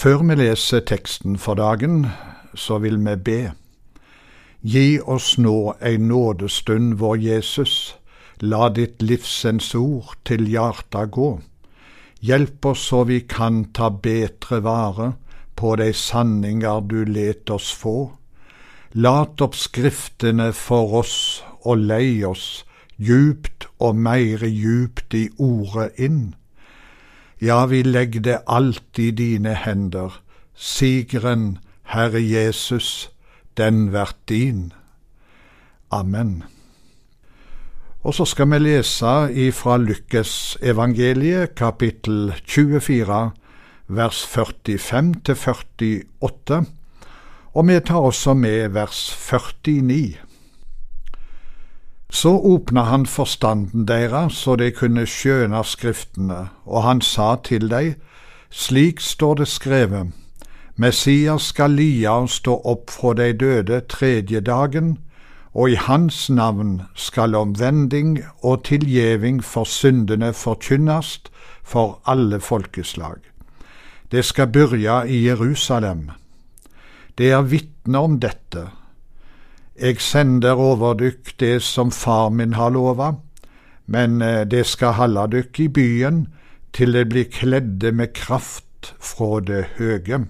Før vi leser teksten for dagen, så vil vi be. Gi oss nå ei nådestund, vår Jesus, la ditt livsens ord til hjarta gå. Hjelp oss så vi kan ta betre vare på de sanninger du let oss få. Lat opp Skriftene for oss og lei oss djupt og meire djupt i ordet inn. Ja, vi legg det alt i dine hender, sigeren, Herre Jesus, den vert din. Amen. Og så skal vi lese ifra Lykkes evangeliet, kapittel 24, vers 45 til 48, og vi tar også med vers 49. Så åpna han forstanden deres så de kunne skjøne Skriftene, og han sa til dei, slik står det skrevet, Messias skal lia og stå opp fra de døde tredje dagen, og i hans navn skal omvending og tilgjeving for syndene forkynnast for alle folkeslag. Det skal byrja i Jerusalem. Det er vitner om dette jeg sender over dykk det som far min har lova, men eh, det skal halda dykk i byen til det blir kledde med kraft fra det høge.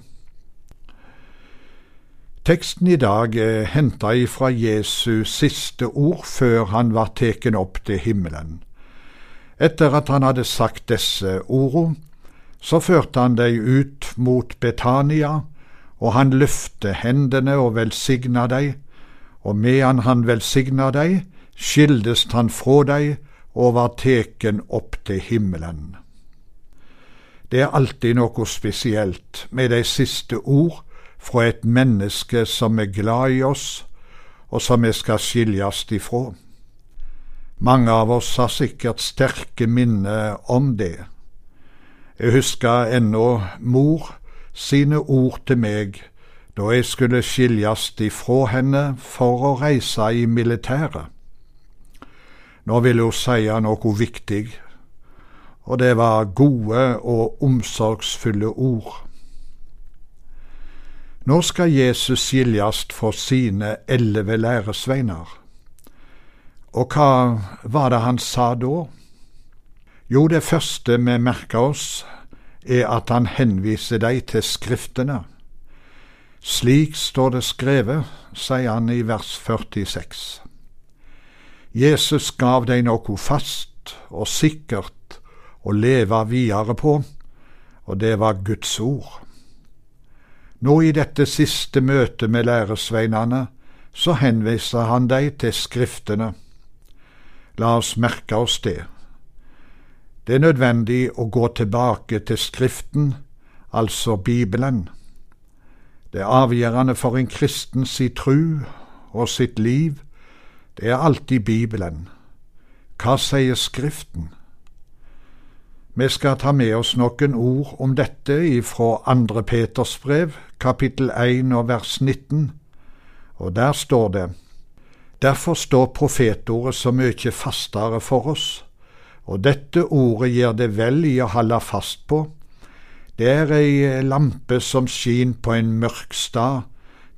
Teksten i dag er henta ifra Jesu siste ord før han var teken opp til himmelen. Etter at han hadde sagt disse ordene, så førte han dei ut mot Betania, og han løfte hendene og velsigna dei, og medan han velsigna dei, skildest han frå dei og var teken opp til himmelen. Det er alltid noe spesielt med de siste ord fra et menneske som er glad i oss, og som vi skal skiljast ifra. Mange av oss har sikkert sterke minner om det. Jeg husker ennå mor sine ord til meg da jeg skulle skiljast ifra henne for å reise i militæret. Nå ville hun seie noe viktig, og det var gode og omsorgsfulle ord. Nå skal Jesus skiljast for sine elleve læresveiner. Og hva var det han sa da? Jo, det første vi merker oss, er at han henviser dem til Skriftene. Slik står det skrevet, sier han i vers 46. Jesus gav deg noe fast og sikkert å leve videre på, og det var Guds ord. Nå i dette siste møtet med læresveinene, så henviser han deg til Skriftene. La oss merke oss det. Det er nødvendig å gå tilbake til Skriften, altså Bibelen. Det avgjørende for en kristen si tru og sitt liv, det er alltid Bibelen. Hva sier Skriften? Vi skal ta med oss noen ord om dette ifra andre Peters brev, kapittel 1 og vers 19, og der står det Derfor står profetordet så mye fastere for oss, og dette ordet gjør det vel i å holde fast på, det er ei lampe som skin på en mørk stad,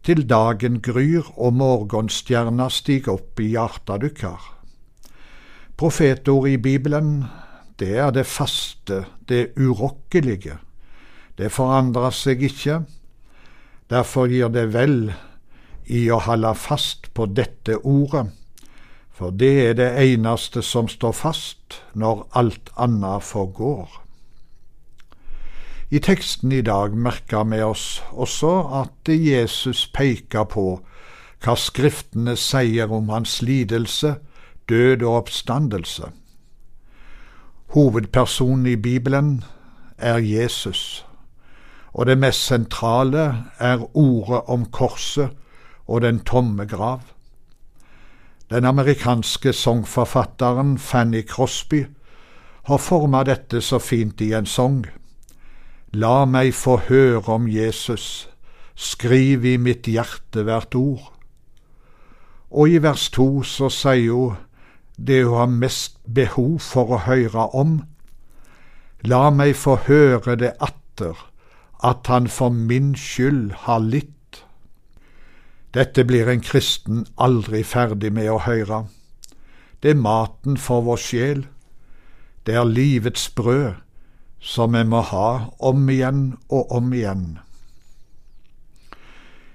til dagen gryr og morgenstjerna stig opp i hjarta dykkar. Profetord i Bibelen, det er det faste, det urokkelige. Det forandrer seg ikke. Derfor gir det vel i å holde fast på dette ordet, for det er det eneste som står fast når alt annet forgår. I teksten i dag merker vi oss også at Jesus peker på hva Skriftene sier om hans lidelse, død og oppstandelse. Hovedpersonen i Bibelen er Jesus, og det mest sentrale er ordet om korset og den tomme grav. Den amerikanske sangforfatteren Fanny Crosby har forma dette så fint i en sang. La meg få høre om Jesus, skriv i mitt hjerte hvert ord. Og i vers to så sier hun det hun har mest behov for å høre om. La meg få høre det atter, at han for min skyld har litt. Dette blir en kristen aldri ferdig med å høre. Det er maten for vår sjel. Det er livets brød som vi må ha om igjen og om igjen.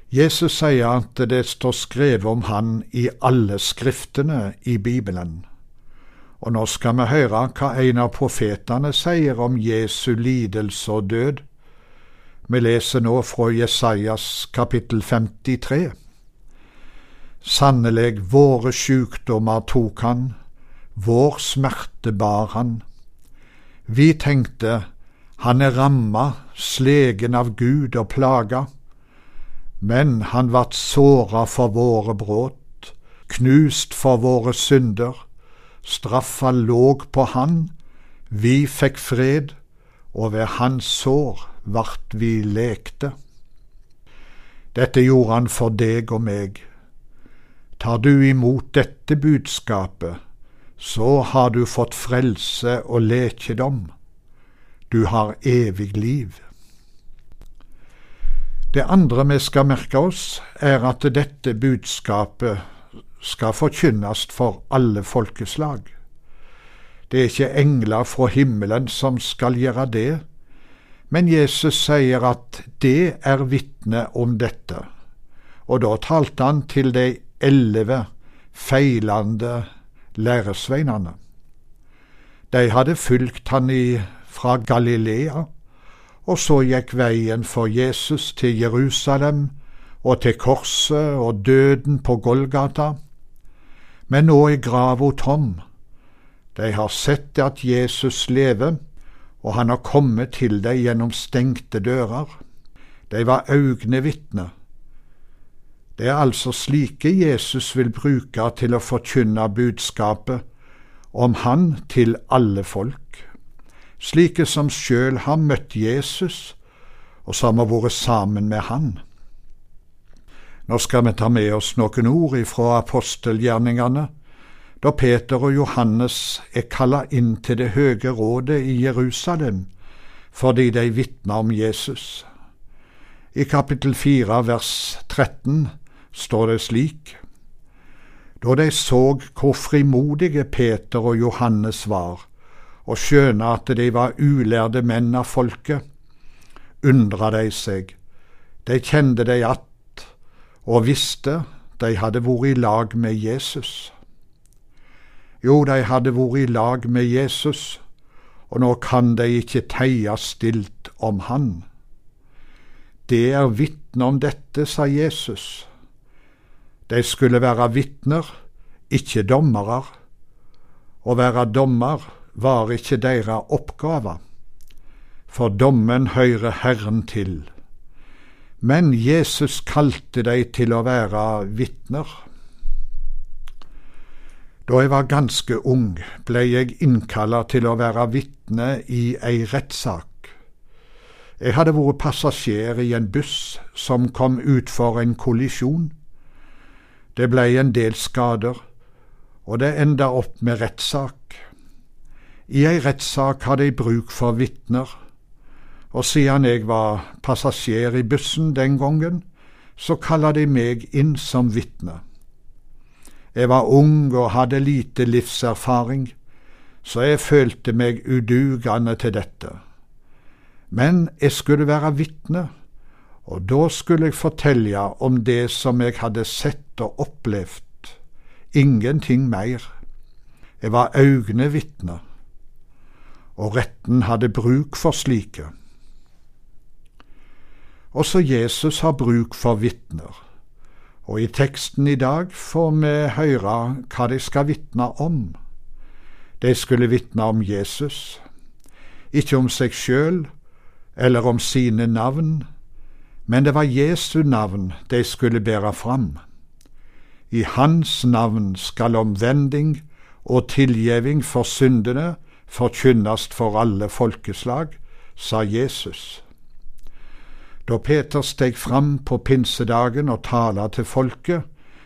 Jesus sier at det står skrevet om han i alle skriftene i Bibelen. Og nå skal vi høre hva en av profetene sier om Jesu lidelse og død. Vi leser nå fra Jesajas kapittel 53. Sannelig, våre sykdommer tok han, vår smerte bar han. Vi tenkte, han er ramma, slegen av Gud og plaga. Men han vart såra for våre brudd, knust for våre synder. Straffa låg på han, vi fikk fred, og ved hans sår vart vi lekte. Dette gjorde han for deg og meg. Tar du imot dette budskapet, så har du fått frelse og lekedom. Du har evig liv. Det andre vi skal merke oss, er at dette budskapet skal forkynnes for alle folkeslag. Det er ikke engler fra himmelen som skal gjøre det, men Jesus sier at det er vitne om dette, og da talte han til de elleve feilende læresveinene. De hadde fulgt han i, fra Galilea, og så gikk veien for Jesus til Jerusalem og til korset og døden på Golgata. Men nå er grava tom. De har sett at Jesus lever, og han har kommet til dem gjennom stengte dører. De var øynevitner. Det er altså slike Jesus vil bruke til å forkynne budskapet om Han til alle folk slike som sjøl har møtt Jesus, og som har vært sammen med Han. Nå skal vi ta med oss noen ord ifra apostelgjerningene, da Peter og Johannes er kalla inn til det høge rådet i Jerusalem fordi de vitna om Jesus. I kapittel 4 vers 13 står det slik:" Da de så hvor frimodige Peter og Johannes var, og skjønne at de var ulærde menn av folket, undra de seg. De kjente de att og visste de hadde vært i lag med Jesus. Jo, de hadde vært i lag med Jesus, og nå kan de ikke teie stilt om han. Det er vitne om dette, sa Jesus. De skulle være vitner, ikke dommere. Å være dommer var ikke deres oppgave, for dommen hører Herren til. Men Jesus kalte de til å være vitner. Da jeg var ganske ung, ble jeg innkalla til å være vitne i ei rettssak. Jeg hadde vært passasjer i en buss som kom utfor en kollisjon. Det blei en del skader, og det enda opp med rettssak. I ei rettssak hadde jeg bruk for vitner, og siden jeg var passasjer i bussen den gangen, så kalla de meg inn som vitne. Jeg var ung og hadde lite livserfaring, så jeg følte meg udugende til dette. Men jeg skulle være vitne, og da skulle jeg fortelle om det som jeg hadde sett og opplevd, ingenting mer. Jeg var øynevitne og retten hadde bruk for slike. Også Jesus har bruk for vitner, og i teksten i dag får vi høre hva de skal vitne om. De skulle vitne om Jesus, ikke om seg sjøl eller om sine navn, men det var Jesu navn de skulle bære fram. I Hans navn skal omvending og tilgjeving for syndene forkynnes for alle folkeslag, sa Jesus. Da Peter steg fram på pinsedagen og tala til folket,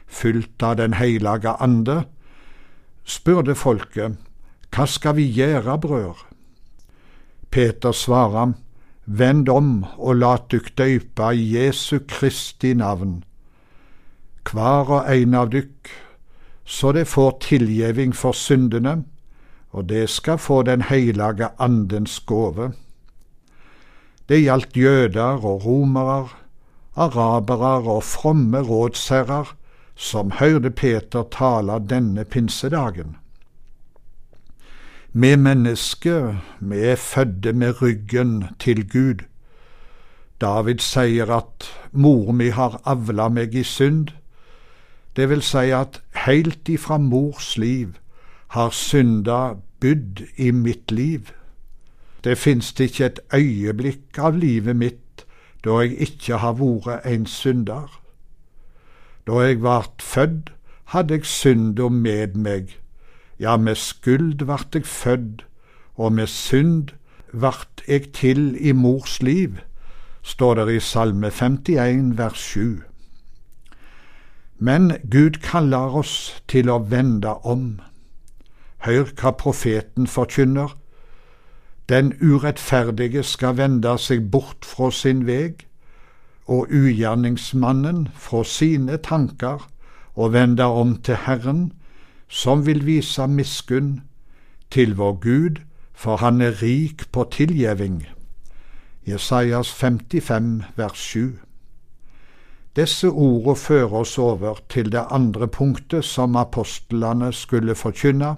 fylt av Den heilage ande, spurte folket, Hva skal vi gjøre, brør? Peter svarer, vend om og lat dykk døypa i Jesu Kristi navn, hver og ein av dykk, så det får tilgjeving for syndene, og det skal få Den heilage Andens gåve. Det gjaldt jøder og romere, arabere og fromme rådsherrer som hørte Peter tale denne pinsedagen. Vi mennesker, vi er fødde med ryggen til Gud. David sier at mor mi har avla meg i synd. Det vil si at heilt ifra mors liv har synda bydd i mitt liv. Det finst ikke et øyeblikk av livet mitt da jeg ikke har vært en synder. Da jeg vart fødd, hadde jeg synda med meg ja, med skuld vart eg fødd, og med synd vart eg til i mors liv, står det i Salme 51 vers 7. Men Gud kaller oss til å vende om. Hør hva profeten forkynner. Den urettferdige skal vende seg bort fra sin veg, og ugjerningsmannen fra sine tanker, og vende om til Herren, som vil vise miskunn til vår Gud, for han er rik på tilgjeving. Jesajas 55 vers 7. Disse ordene fører oss over til det andre punktet som apostlene skulle forkynne,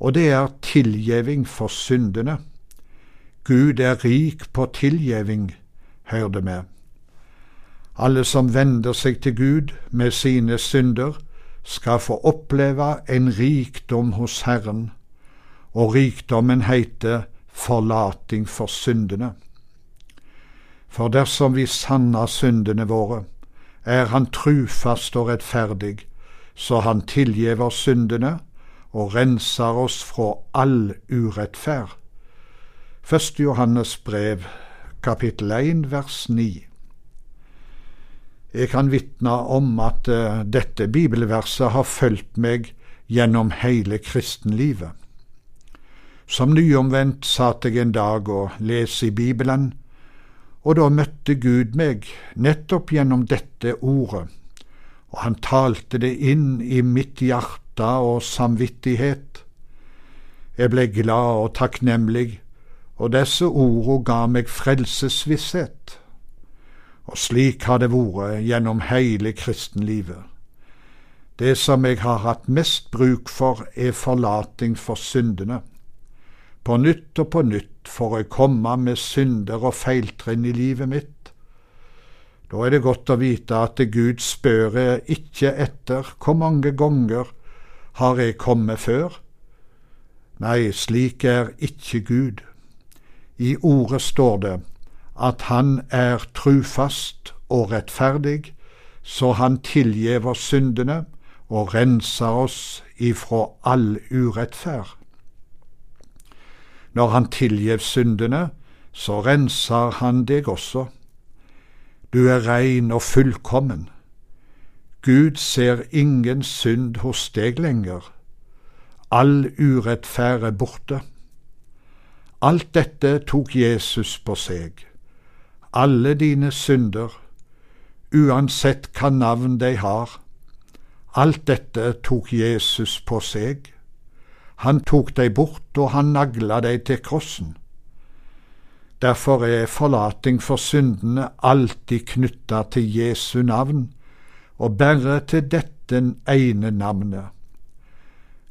og det er tilgjeving for syndene. Gud er rik på tilgjeving, hørte vi. Alle som vender seg til Gud med sine synder, skal få oppleve en rikdom hos Herren, og rikdommen heiter forlating for syndene. For dersom vi sanner syndene våre, er Han trufast og rettferdig, så Han tilgiver syndene og renser oss fra all urettferd. Første Johannes brev, kapittel 1, vers 9. Jeg kan vitne om at uh, dette bibelverset har fulgt meg gjennom hele kristenlivet. Som nyomvendt satt jeg en dag og leste i Bibelen, og da møtte Gud meg nettopp gjennom dette ordet, og han talte det inn i mitt hjerte og samvittighet. Jeg ble glad og takknemlig, og disse ordene ga meg frelsesvisshet. Og slik har det vært gjennom hele kristenlivet. Det som jeg har hatt mest bruk for, er forlating for syndene. På nytt og på nytt får jeg komme med synder og feiltrinn i livet mitt. Da er det godt å vite at Gud spør ikke etter hvor mange ganger har jeg kommet før. Nei, slik er ikke Gud. I ordet står det at han er trufast og rettferdig, så han tilgjever syndene og renser oss ifra all urettferd. Når han tilgjev syndene, så renser han deg også. Du er rein og fullkommen. Gud ser ingen synd hos deg lenger. All urettferd er borte. Alt dette tok Jesus på seg alle dine synder, uansett hva navn de har. Alt dette tok Jesus på seg. Han tok dei bort, og han nagla dei til krossen. Derfor er forlating for syndene alltid knytta til Jesu navn, og bare til dette ene navnet.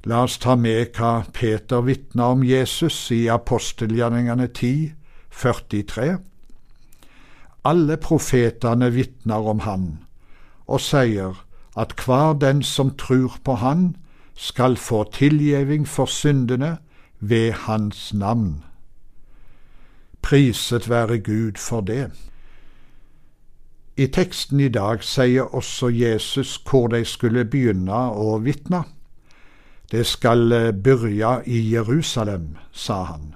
La oss ta med hva Peter vitna om Jesus i apostelgjerningene 10, 43. Alle profetene vitner om Han, og sier at hver den som tror på Han, skal få tilgjeving for syndene ved Hans navn. Priset være Gud for det. I teksten i dag sier også Jesus hvor de skulle begynne å vitne. Det skal begynne i Jerusalem, sa han.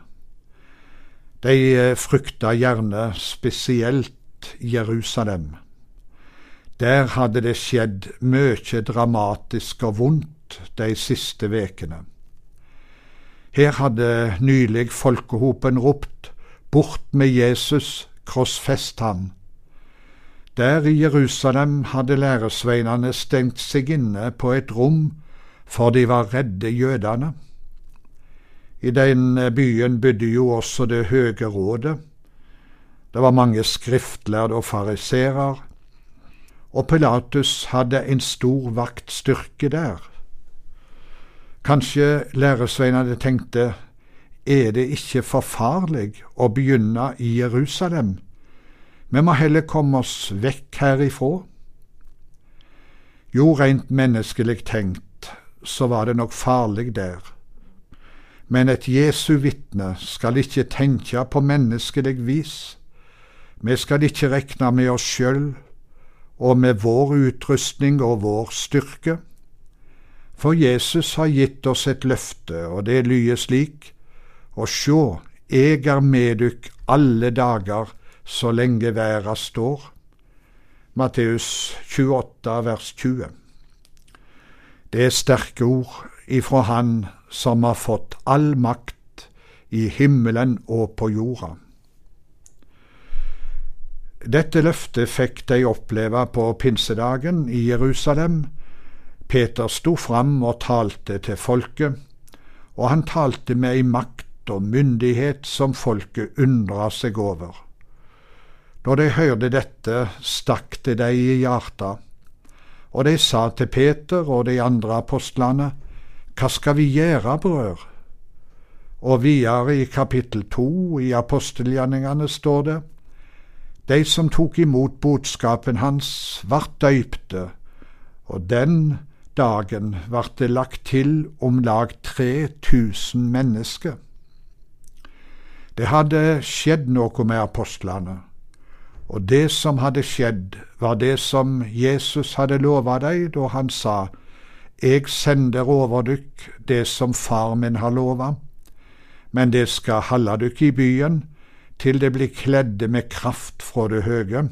De frykta gjerne spesielt Jerusalem. Der hadde det skjedd mye dramatisk og vondt de siste vekene. Her hadde nylig folkehopen ropt bort med Jesus, krossfest ham. Der i Jerusalem hadde læresveinene stengt seg inne på et rom, for de var redde jødene. I den byen bodde jo også Det høge rådet. Det var mange skriftlærde og fariserer, og Pilatus hadde en stor vaktstyrke der. Kanskje læresveinene tenkte, er det ikke for farlig å begynne i Jerusalem? Vi må heller komme oss vekk herifra. Jo, rent menneskelig tenkt, så var det nok farlig der. Men et Jesu vitne skal ikke tenke på menneskelig vis. Vi skal ikke regne med oss sjøl og med vår utrustning og vår styrke. For Jesus har gitt oss et løfte, og det lyder slik, Og sjå, eg er med dykk alle dager så lenge verda står. Matteus 28, vers 20. Det er sterke ord ifra Han som har fått all makt i himmelen og på jorda. Dette løftet fikk de oppleve på pinsedagen i Jerusalem. Peter sto fram og talte til folket, og han talte med ei makt og myndighet som folket undra seg over. Når de hørte dette, stakk det dem i hjarta, og de sa til Peter og de andre apostlene, Hva skal vi gjøre, brødre? Og videre i kapittel to i apostelgjerningene står det, De som tok imot budskapen hans, vart døypte, og den dagen vart det lagt til om lag 3000 mennesker. Det hadde skjedd noe med apostlene. Og det som hadde skjedd, var det som Jesus hadde lova deg da han sa, Eg sender over dykk det som far min har lova, men det skal halde dykk i byen til det blir kledde med kraft fra det høge.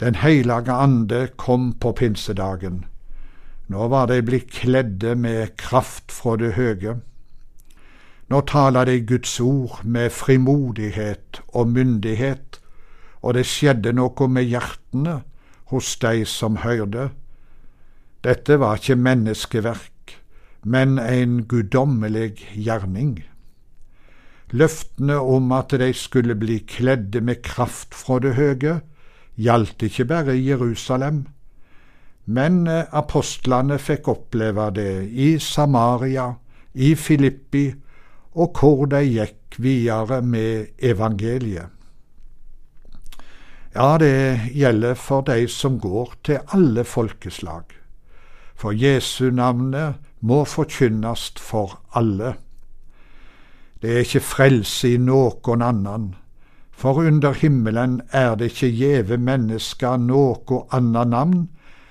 Den heilage ande kom på pinsedagen. Nå var de blitt kledde med kraft fra det høge. Nå taler de Guds ord med frimodighet og myndighet, og det skjedde noe med hjertene hos de som hørte. Dette var ikke menneskeverk, men en guddommelig gjerning. Løftene om at de skulle bli kledde med kraft fra det høye, gjaldt ikke bare Jerusalem, men apostlene fikk oppleve det i Samaria, i Filippi og hvor de gikk videre med evangeliet. Ja, det gjelder for de som går til alle folkeslag. For Jesu navnet må forkynnes for alle. Det er ikke frelse i noen annen, for under himmelen er det ikke gjeve mennesker noe annet navn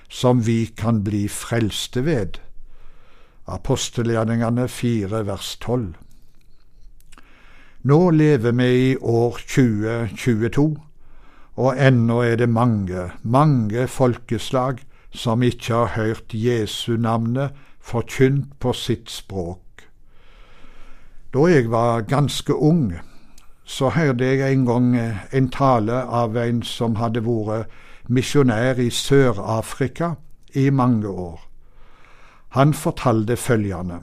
som vi kan bli frelste ved. Apostelgjerningene 4 vers 12. Nå lever vi i år 2022, og ennå er det mange, mange folkeslag som ikke har hørt Jesu navnet forkynt på sitt språk. Da jeg var ganske ung, så hørte jeg en gang en tale av en som hadde vært misjonær i Sør-Afrika i mange år. Han fortalte følgende.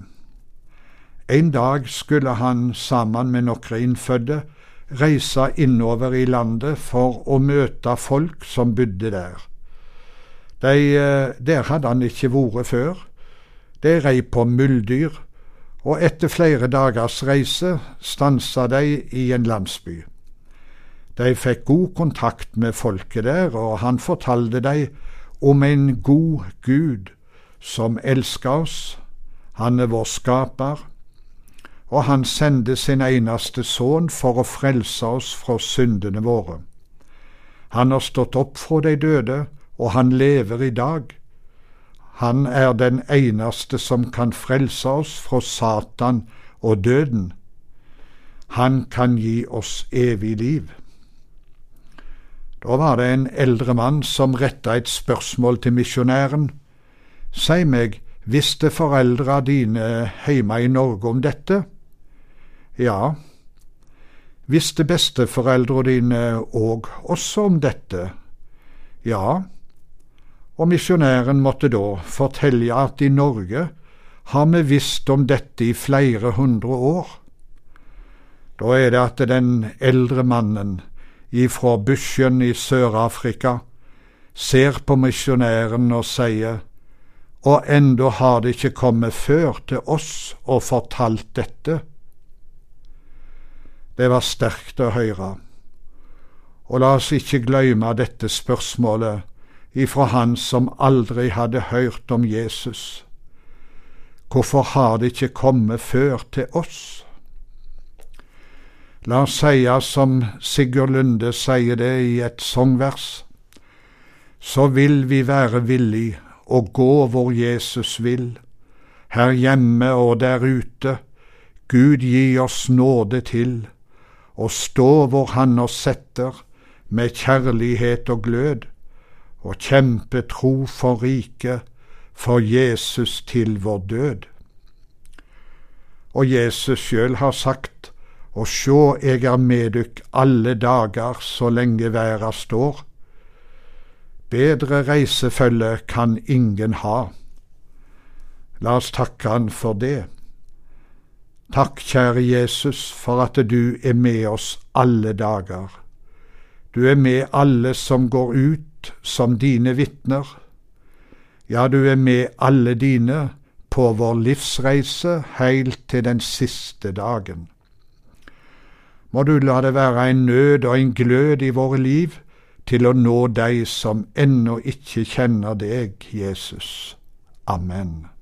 En dag skulle han sammen med noen innfødte reise innover i landet for å møte folk som bodde der. De, eh, der hadde han ikke vært før. De rei på muldyr, og etter flere dagers reise stansa de i en landsby. De fikk god kontakt med folket der, og han fortalte dem om en god Gud som elsker oss. Han er vår skaper og han sendte sin eneste sønn for å frelse oss fra syndene våre. Han har stått opp fra de døde, og han lever i dag. Han er den eneste som kan frelse oss fra Satan og døden. Han kan gi oss evig liv. Da var det en eldre mann som retta et spørsmål til misjonæren. Si meg, visste foreldra dine hjemme i Norge om dette? Ja, Visste besteforeldra dine òg også om dette? Ja, og misjonæren måtte da fortelle at i Norge har vi visst om dette i flere hundre år. Da er det at den eldre mannen ifra Bushen i Sør-Afrika ser på misjonæren og sier og enda har det ikke kommet før til oss og fortalt dette. Det var sterkt å høre. Og la oss ikke glemme dette spørsmålet ifra han som aldri hadde hørt om Jesus. Hvorfor har det ikke kommet før til oss? La oss sie som Sigurd Lunde sier det i et sangvers, så vil vi være villig å gå hvor Jesus vil, her hjemme og der ute, Gud gi oss nåde til, og stå hvor Han oss setter, med kjærlighet og glød, og kjempe tro for riket, for Jesus til vår død. Og Jesus sjøl har sagt, Og sjå, eg er med dykk alle dager så lenge verda står. Bedre reisefølge kan ingen ha. La oss takke Han for det. Takk, kjære Jesus, for at du er med oss alle dager. Du er med alle som går som dine vitner. Ja, du er med alle dine på vår livsreise heilt til den siste dagen. Må du la det være en nød og en glød i våre liv til å nå deg som ennå ikke kjenner deg, Jesus. Amen.